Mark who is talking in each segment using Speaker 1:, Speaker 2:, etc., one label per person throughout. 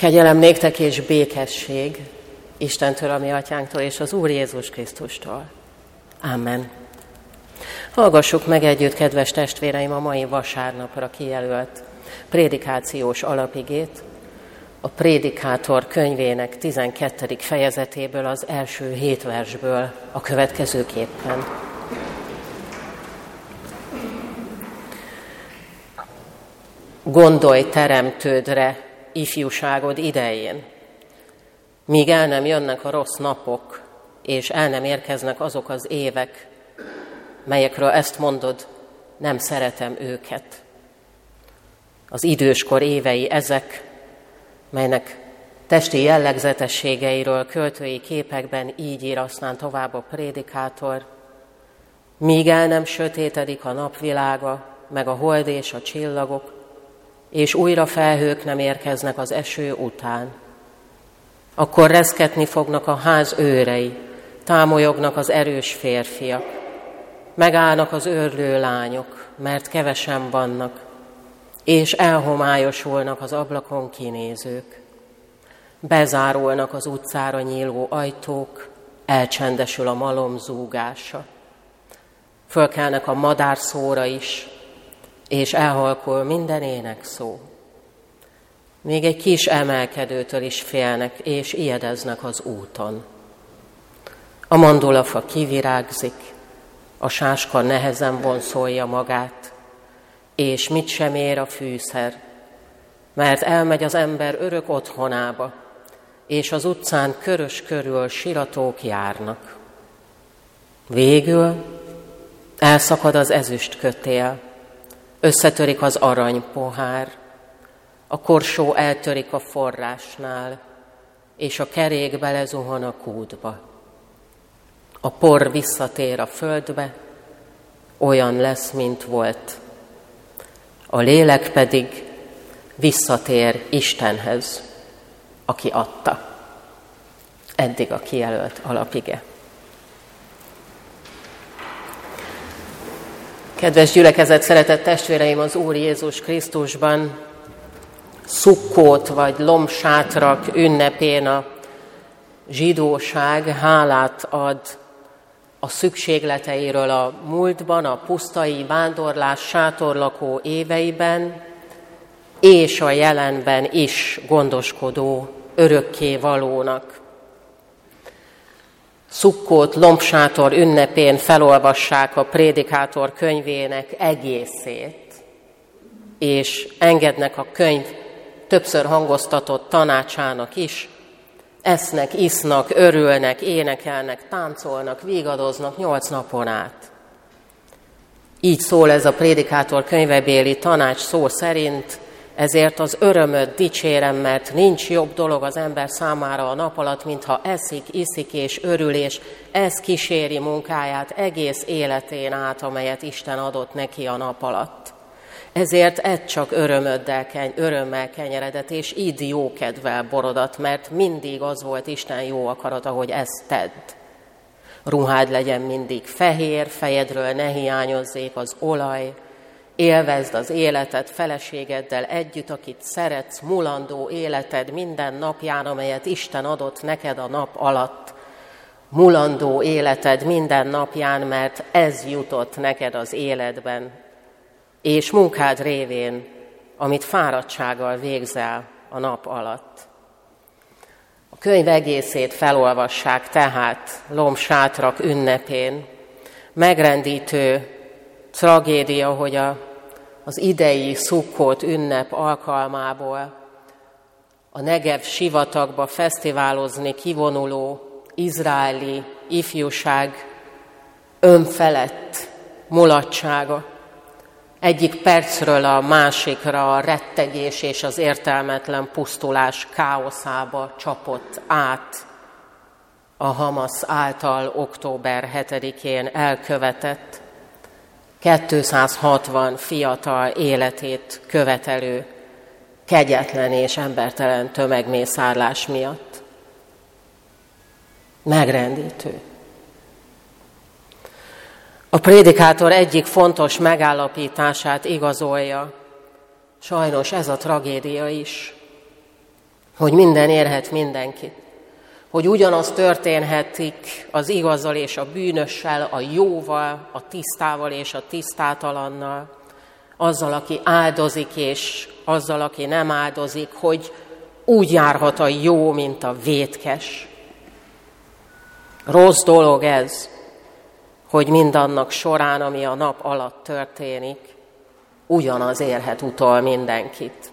Speaker 1: Kegyelem néktek és békesség Istentől, a mi atyánktól és az Úr Jézus Krisztustól. Amen. Hallgassuk meg együtt, kedves testvéreim, a mai vasárnapra kijelölt prédikációs alapigét, a Prédikátor könyvének 12. fejezetéből, az első hét versből a következőképpen. Gondolj teremtődre, ifjúságod idején, míg el nem jönnek a rossz napok, és el nem érkeznek azok az évek, melyekről ezt mondod, nem szeretem őket. Az időskor évei ezek, melynek testi jellegzetességeiről költői képekben így ír aztán tovább a prédikátor, míg el nem sötétedik a napvilága, meg a hold és a csillagok, és újra felhők nem érkeznek az eső után. Akkor reszketni fognak a ház őrei, támolyognak az erős férfiak, megállnak az őrlő lányok, mert kevesen vannak, és elhomályosulnak az ablakon kinézők. Bezárulnak az utcára nyíló ajtók, elcsendesül a malom zúgása. Fölkelnek a madár szóra is, és elhalkul minden ének szó. Még egy kis emelkedőtől is félnek, és ijedeznek az úton. A mandulafa kivirágzik, a sáska nehezen vonszolja magát, és mit sem ér a fűszer, mert elmegy az ember örök otthonába, és az utcán körös körül siratók járnak. Végül elszakad az ezüst kötél, Összetörik az aranypohár, a korsó eltörik a forrásnál, és a kerék belezuhan a kútba. A por visszatér a földbe, olyan lesz, mint volt. A lélek pedig visszatér Istenhez, aki adta. Eddig a kijelölt alapige. Kedves gyülekezet, szeretett testvéreim az Úr Jézus Krisztusban, szukkót vagy lomsátrak ünnepén a zsidóság hálát ad a szükségleteiről a múltban, a pusztai vándorlás sátorlakó éveiben, és a jelenben is gondoskodó örökké valónak. Szukkót lombsátor ünnepén felolvassák a prédikátor könyvének egészét, és engednek a könyv többször hangoztatott tanácsának is, esznek, isznak, örülnek, énekelnek, táncolnak, vigadoznak nyolc napon át. Így szól ez a prédikátor könyvebéli tanács szó szerint, ezért az örömöt dicsérem, mert nincs jobb dolog az ember számára a nap alatt, mintha eszik, iszik és örül, és ez kíséri munkáját egész életén át, amelyet Isten adott neki a nap alatt. Ezért egy csak örömöddel, örömmel kenyeredett, és így jó kedvel borodat, mert mindig az volt Isten jó akarata, hogy ezt tedd. Ruhád legyen mindig fehér, fejedről ne hiányozzék az olaj, Élvezd az életed feleségeddel együtt, akit szeretsz, mulandó életed minden napján, amelyet Isten adott neked a nap alatt. Mulandó életed minden napján, mert ez jutott neked az életben. És munkád révén, amit fáradtsággal végzel a nap alatt. A könyv egészét felolvassák tehát Lomsátrak ünnepén. Megrendítő tragédia, hogy a az idei szukkót ünnep alkalmából a Negev sivatagba fesztiválozni kivonuló izraeli ifjúság önfelett mulatsága. Egyik percről a másikra a rettegés és az értelmetlen pusztulás káoszába csapott át a Hamas által október 7-én elkövetett 260 fiatal életét követelő kegyetlen és embertelen tömegmészárlás miatt. Megrendítő. A prédikátor egyik fontos megállapítását igazolja, sajnos ez a tragédia is, hogy minden érhet mindenkit, hogy ugyanaz történhetik az igazal és a bűnössel, a jóval, a tisztával és a tisztátalannal, azzal, aki áldozik, és azzal, aki nem áldozik, hogy úgy járhat a jó, mint a vétkes. Rossz dolog ez, hogy mindannak során, ami a nap alatt történik, ugyanaz érhet utol mindenkit.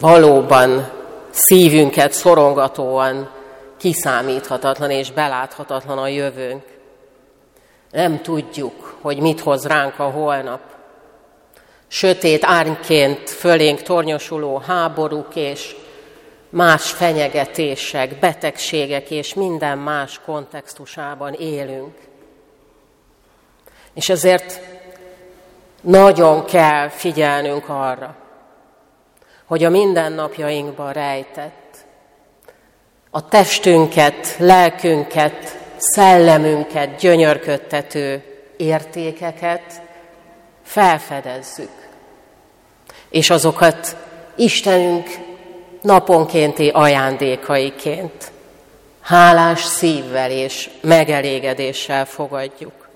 Speaker 1: Valóban szívünket szorongatóan kiszámíthatatlan és beláthatatlan a jövőnk. Nem tudjuk, hogy mit hoz ránk a holnap. Sötét árnyként fölénk tornyosuló háborúk és más fenyegetések, betegségek és minden más kontextusában élünk. És ezért nagyon kell figyelnünk arra, hogy a mindennapjainkban rejtett, a testünket, lelkünket, szellemünket gyönyörködtető értékeket felfedezzük, és azokat Istenünk naponkénti ajándékaiként hálás szívvel és megelégedéssel fogadjuk.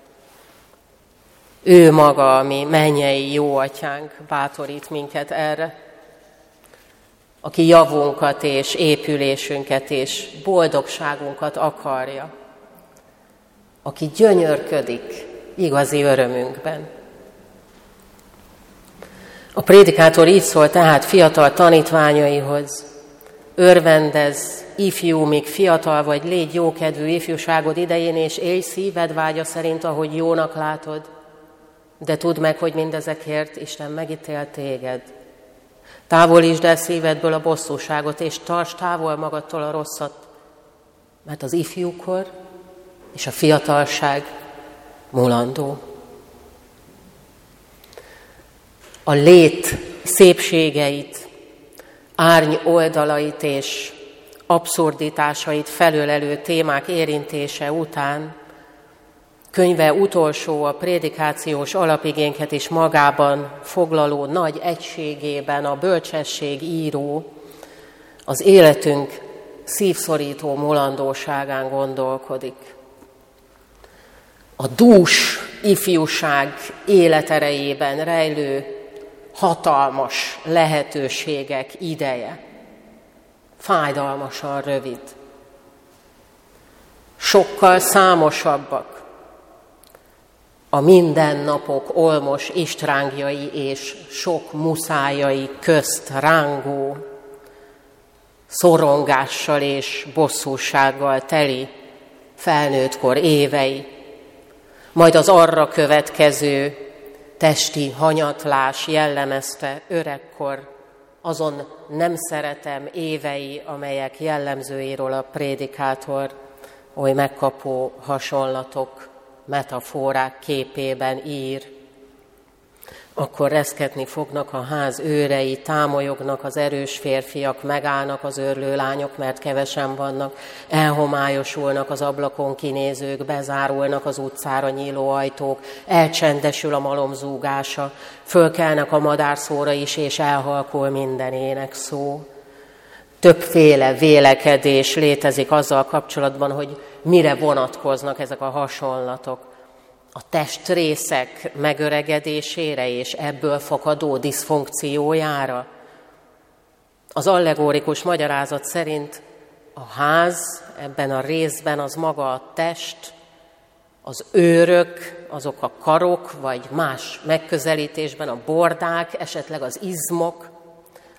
Speaker 1: Ő maga, ami mennyei jó atyánk, bátorít minket erre, aki javunkat és épülésünket és boldogságunkat akarja, aki gyönyörködik igazi örömünkben. A prédikátor így szól tehát fiatal tanítványaihoz, örvendez, ifjú, még fiatal vagy, légy jókedvű ifjúságod idején, és élj szíved vágya szerint, ahogy jónak látod, de tudd meg, hogy mindezekért Isten megítél téged. Távolítsd el szívedből a bosszúságot, és tarts távol magadtól a rosszat, mert az ifjúkor és a fiatalság mulandó. A lét szépségeit, árny oldalait és abszurditásait felölelő témák érintése után könyve utolsó a prédikációs alapigénket is magában foglaló nagy egységében a bölcsesség író az életünk szívszorító mulandóságán gondolkodik. A dús ifjúság életerejében rejlő hatalmas lehetőségek ideje. Fájdalmasan rövid. Sokkal számosabbak a mindennapok olmos istrángjai és sok muszájai közt rángó, szorongással és bosszúsággal teli felnőttkor évei, majd az arra következő testi hanyatlás jellemezte öregkor azon nem szeretem évei, amelyek jellemzőiről a prédikátor oly megkapó hasonlatok metaforák képében ír, akkor reszketni fognak a ház őrei, támolyognak az erős férfiak, megállnak az örlő lányok, mert kevesen vannak, elhomályosulnak az ablakon kinézők, bezárulnak az utcára nyíló ajtók, elcsendesül a malom zúgása, fölkelnek a madárszóra is, és elhalkul minden ének szó. Többféle vélekedés létezik azzal kapcsolatban, hogy mire vonatkoznak ezek a hasonlatok. A testrészek megöregedésére és ebből fakadó diszfunkciójára. Az allegórikus magyarázat szerint a ház ebben a részben az maga a test, az őrök, azok a karok, vagy más megközelítésben a bordák, esetleg az izmok,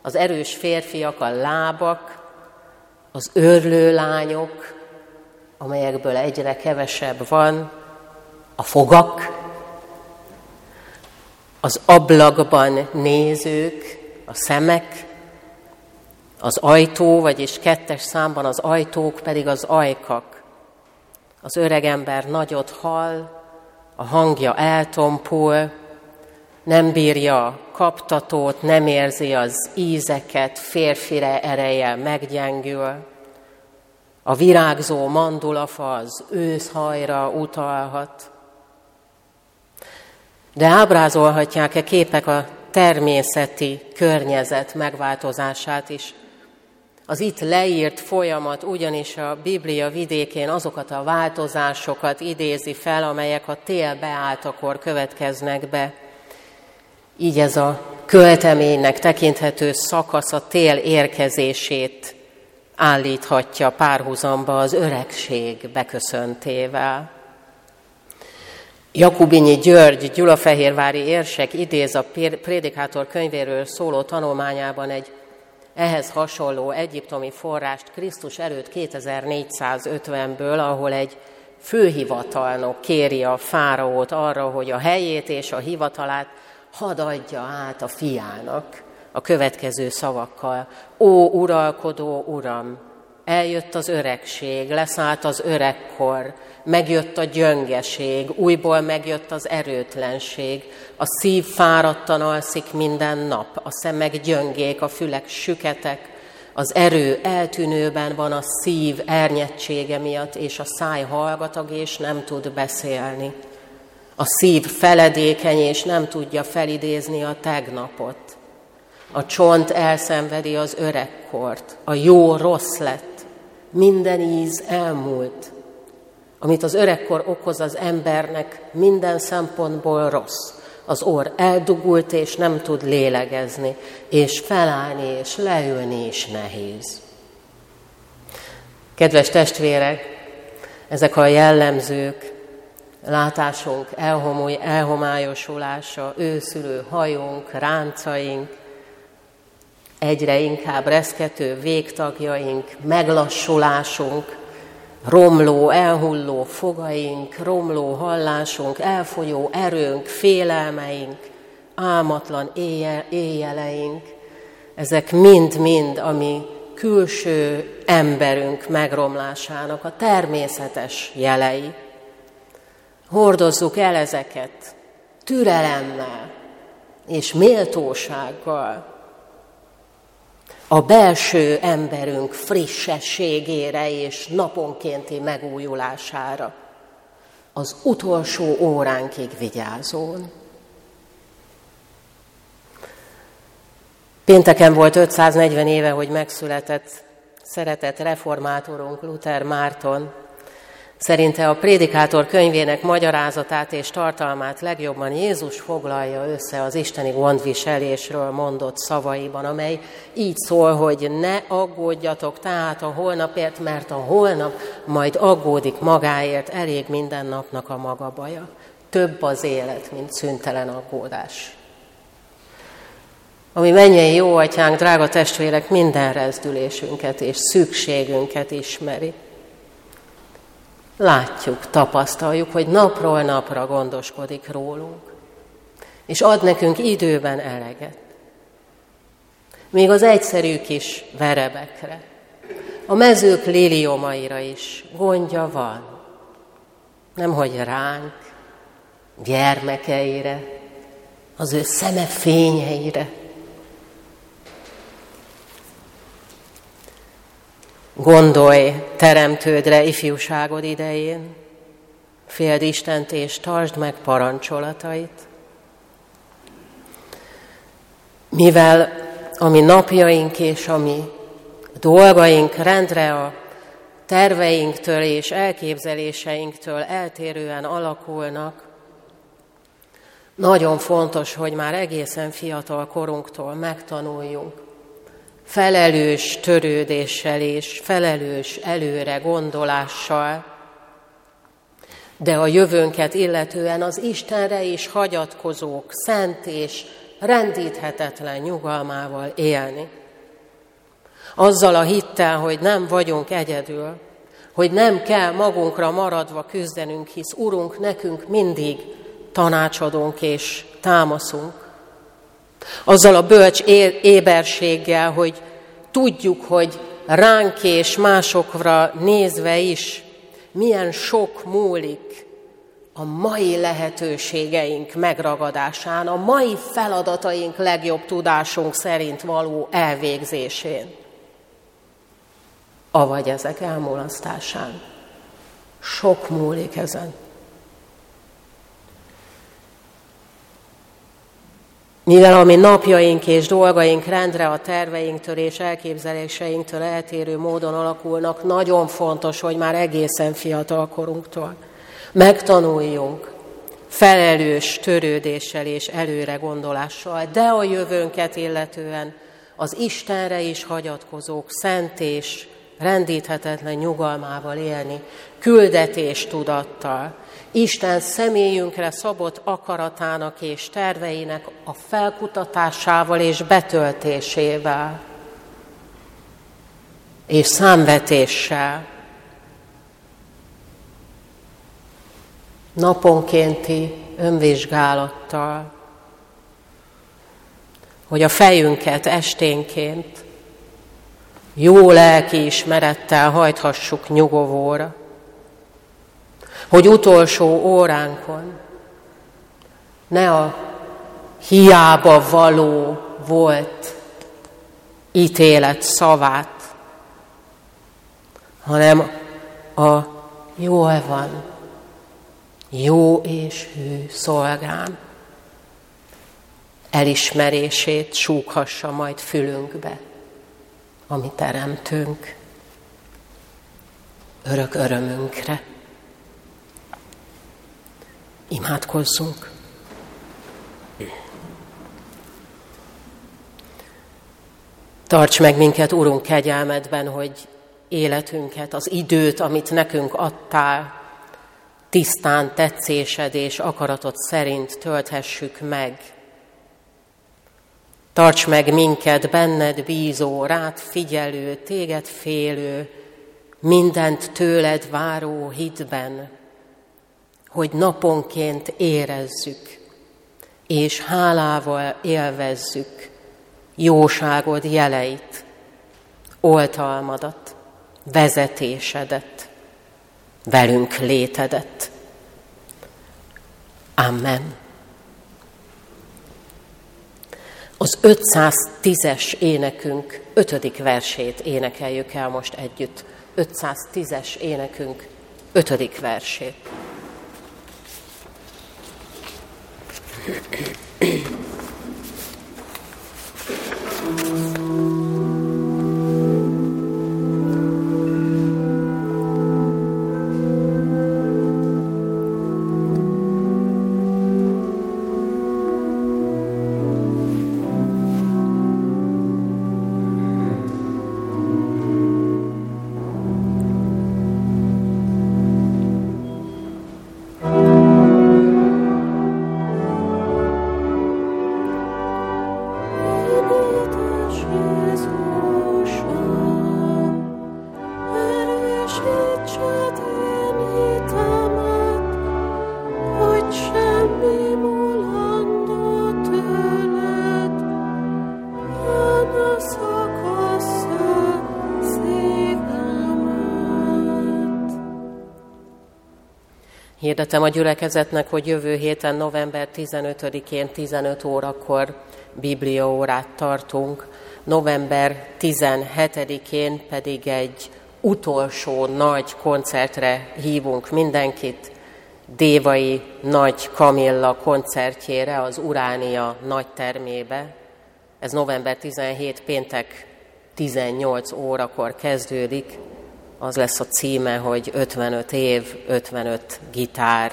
Speaker 1: az erős férfiak a lábak, az őrlő lányok, amelyekből egyre kevesebb van, a fogak, az ablakban nézők, a szemek, az ajtó, vagyis kettes számban az ajtók pedig az ajkak. Az öregember nagyot hall, a hangja eltompul, nem bírja kaptatót, nem érzi az ízeket, férfire ereje meggyengül. A virágzó mandulafa az őszhajra utalhat. De ábrázolhatják-e képek a természeti környezet megváltozását is. Az itt leírt folyamat ugyanis a Biblia vidékén azokat a változásokat idézi fel, amelyek a tél beálltakor következnek be. Így ez a költeménynek tekinthető szakasz a tél érkezését állíthatja párhuzamba az öregség beköszöntével. Jakubinyi György, Gyulafehérvári érsek idéz a Prédikátor könyvéről szóló tanulmányában egy ehhez hasonló egyiptomi forrást Krisztus előtt 2450-ből, ahol egy főhivatalnok kéri a fáraót arra, hogy a helyét és a hivatalát hadd adja át a fiának a következő szavakkal. Ó, uralkodó uram, eljött az öregség, leszállt az öregkor, megjött a gyöngeség, újból megjött az erőtlenség, a szív fáradtan alszik minden nap, a szemek gyöngék, a fülek süketek, az erő eltűnőben van a szív ernyettsége miatt, és a száj hallgatag és nem tud beszélni. A szív feledékeny és nem tudja felidézni a tegnapot. A csont elszenvedi az öregkort, a jó rossz lett, minden íz elmúlt. Amit az öregkor okoz az embernek, minden szempontból rossz. Az orr eldugult és nem tud lélegezni, és felállni és leülni is nehéz. Kedves testvérek, ezek a jellemzők, látásunk elhomoly, elhomályosulása, őszülő hajunk, ráncaink, egyre inkább reszkető végtagjaink, meglassulásunk, romló, elhulló fogaink, romló hallásunk, elfolyó erőnk, félelmeink, álmatlan éjjel, éjjeleink, ezek mind-mind, ami külső emberünk megromlásának a természetes jelei. Hordozzuk el ezeket türelemmel és méltósággal, a belső emberünk frissességére és naponkénti megújulására, az utolsó óránkig vigyázón. Pénteken volt 540 éve, hogy megszületett szeretett reformátorunk Luther Márton, Szerinte a prédikátor könyvének magyarázatát és tartalmát legjobban Jézus foglalja össze az isteni gondviselésről mondott szavaiban, amely így szól, hogy ne aggódjatok tehát a holnapért, mert a holnap majd aggódik magáért, elég minden napnak a maga baja. Több az élet, mint szüntelen aggódás. Ami mennyei jó atyánk, drága testvérek, minden rezdülésünket és szükségünket ismeri látjuk, tapasztaljuk, hogy napról napra gondoskodik rólunk, és ad nekünk időben eleget. Még az egyszerű kis verebekre, a mezők liliomaira is gondja van. Nem hogy ránk, gyermekeire, az ő szeme fényeire, Gondolj teremtődre ifjúságod idején, féld Istent és tartsd meg parancsolatait. Mivel ami napjaink és ami dolgaink rendre a terveinktől és elképzeléseinktől eltérően alakulnak, nagyon fontos, hogy már egészen fiatal korunktól megtanuljunk felelős törődéssel és felelős előre gondolással, de a jövőnket illetően az Istenre is hagyatkozók, szent és rendíthetetlen nyugalmával élni. Azzal a hittel, hogy nem vagyunk egyedül, hogy nem kell magunkra maradva küzdenünk, hisz Urunk nekünk mindig tanácsadunk és támaszunk. Azzal a bölcs éberséggel, hogy tudjuk, hogy ránk és másokra nézve is milyen sok múlik a mai lehetőségeink megragadásán, a mai feladataink legjobb tudásunk szerint való elvégzésén, avagy ezek elmulasztásán. Sok múlik ezen. Mivel ami napjaink és dolgaink rendre a terveinktől és elképzeléseinktől eltérő módon alakulnak, nagyon fontos, hogy már egészen fiatal korunktól megtanuljunk felelős törődéssel és előre gondolással, de a jövőnket illetően az Istenre is hagyatkozók szent és rendíthetetlen nyugalmával élni, küldetés tudattal, Isten személyünkre szabott akaratának és terveinek a felkutatásával és betöltésével, és számvetéssel, naponkénti önvizsgálattal, hogy a fejünket esténként jó lelki ismerettel hajthassuk nyugovóra, hogy utolsó óránkon ne a hiába való volt ítélet szavát, hanem a jól van, jó és hű szolgám elismerését súghassa majd fülünkbe, ami teremtünk örök örömünkre. Imádkozzunk! Tarts meg minket, Urunk, kegyelmedben, hogy életünket, az időt, amit nekünk adtál, tisztán tetszésed és akaratod szerint tölthessük meg. Tarts meg minket benned bízó, rád figyelő, téged félő, mindent tőled váró hitben, hogy naponként érezzük, és hálával élvezzük jóságod jeleit, oltalmadat, vezetésedet, velünk létedet. Amen. Az 510-es énekünk ötödik versét énekeljük el most együtt. 510-es énekünk ötödik versét. Heh Hirdetem a gyülekezetnek, hogy jövő héten, november 15-én 15 órakor bibliaórát tartunk, november 17-én pedig egy utolsó nagy koncertre hívunk mindenkit, Dévai Nagy Kamilla koncertjére az Uránia nagy termébe. Ez november 17 péntek 18 órakor kezdődik az lesz a címe, hogy 55 év, 55 gitár.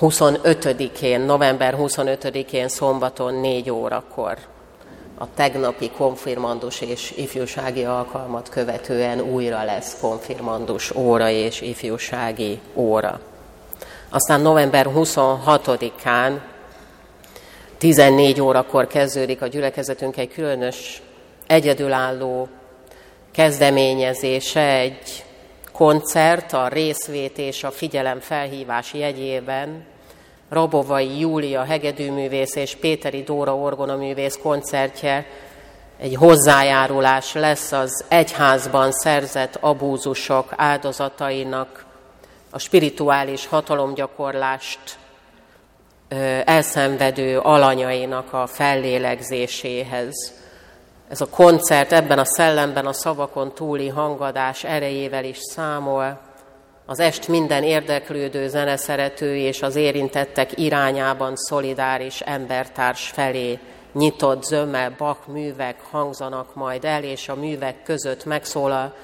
Speaker 1: 25-én, november 25-én szombaton 4 órakor a tegnapi konfirmandus és ifjúsági alkalmat követően újra lesz konfirmandus óra és ifjúsági óra. Aztán november 26-án 14 órakor kezdődik a gyülekezetünk egy különös egyedülálló kezdeményezése egy koncert a részvét és a figyelem felhívás jegyében, Rabovai Júlia hegedűművész és Péteri Dóra orgonaművész koncertje egy hozzájárulás lesz az egyházban szerzett abúzusok áldozatainak, a spirituális hatalomgyakorlást elszenvedő alanyainak a fellélegzéséhez. Ez a koncert ebben a szellemben a szavakon túli hangadás erejével is számol, az est minden érdeklődő zeneszerető és az érintettek irányában szolidáris embertárs felé nyitott zömmel Bach művek hangzanak majd el, és a művek között megszólal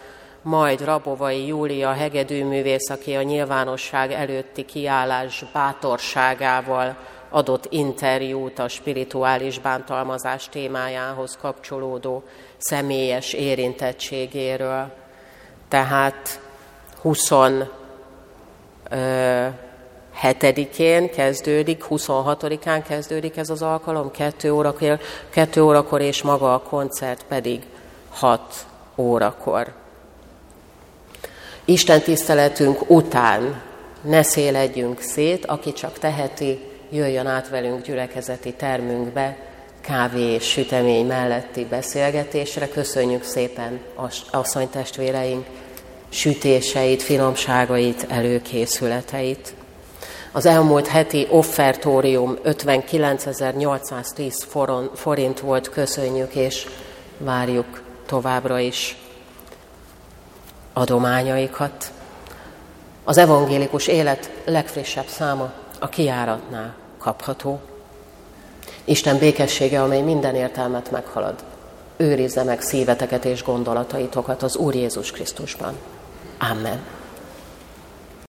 Speaker 1: majd Rabovai Júlia hegedűművész, aki a nyilvánosság előtti kiállás bátorságával adott interjút a spirituális bántalmazás témájához kapcsolódó személyes érintettségéről. Tehát 27-én kezdődik, 26-án kezdődik ez az alkalom, 2 órakor, 2 órakor és maga a koncert pedig 6 órakor. Isten tiszteletünk után ne széledjünk szét, aki csak teheti, jöjjön át velünk gyülekezeti termünkbe, kávé és sütemény melletti beszélgetésre. Köszönjük szépen asszonytestvéreink sütéseit, finomságait, előkészületeit. Az elmúlt heti offertórium 59.810 forint volt, köszönjük, és várjuk továbbra is adományaikat. Az evangélikus élet legfrissebb száma a kiáratnál kapható. Isten békessége, amely minden értelmet meghalad, őrizze meg szíveteket és gondolataitokat az Úr Jézus Krisztusban. Amen.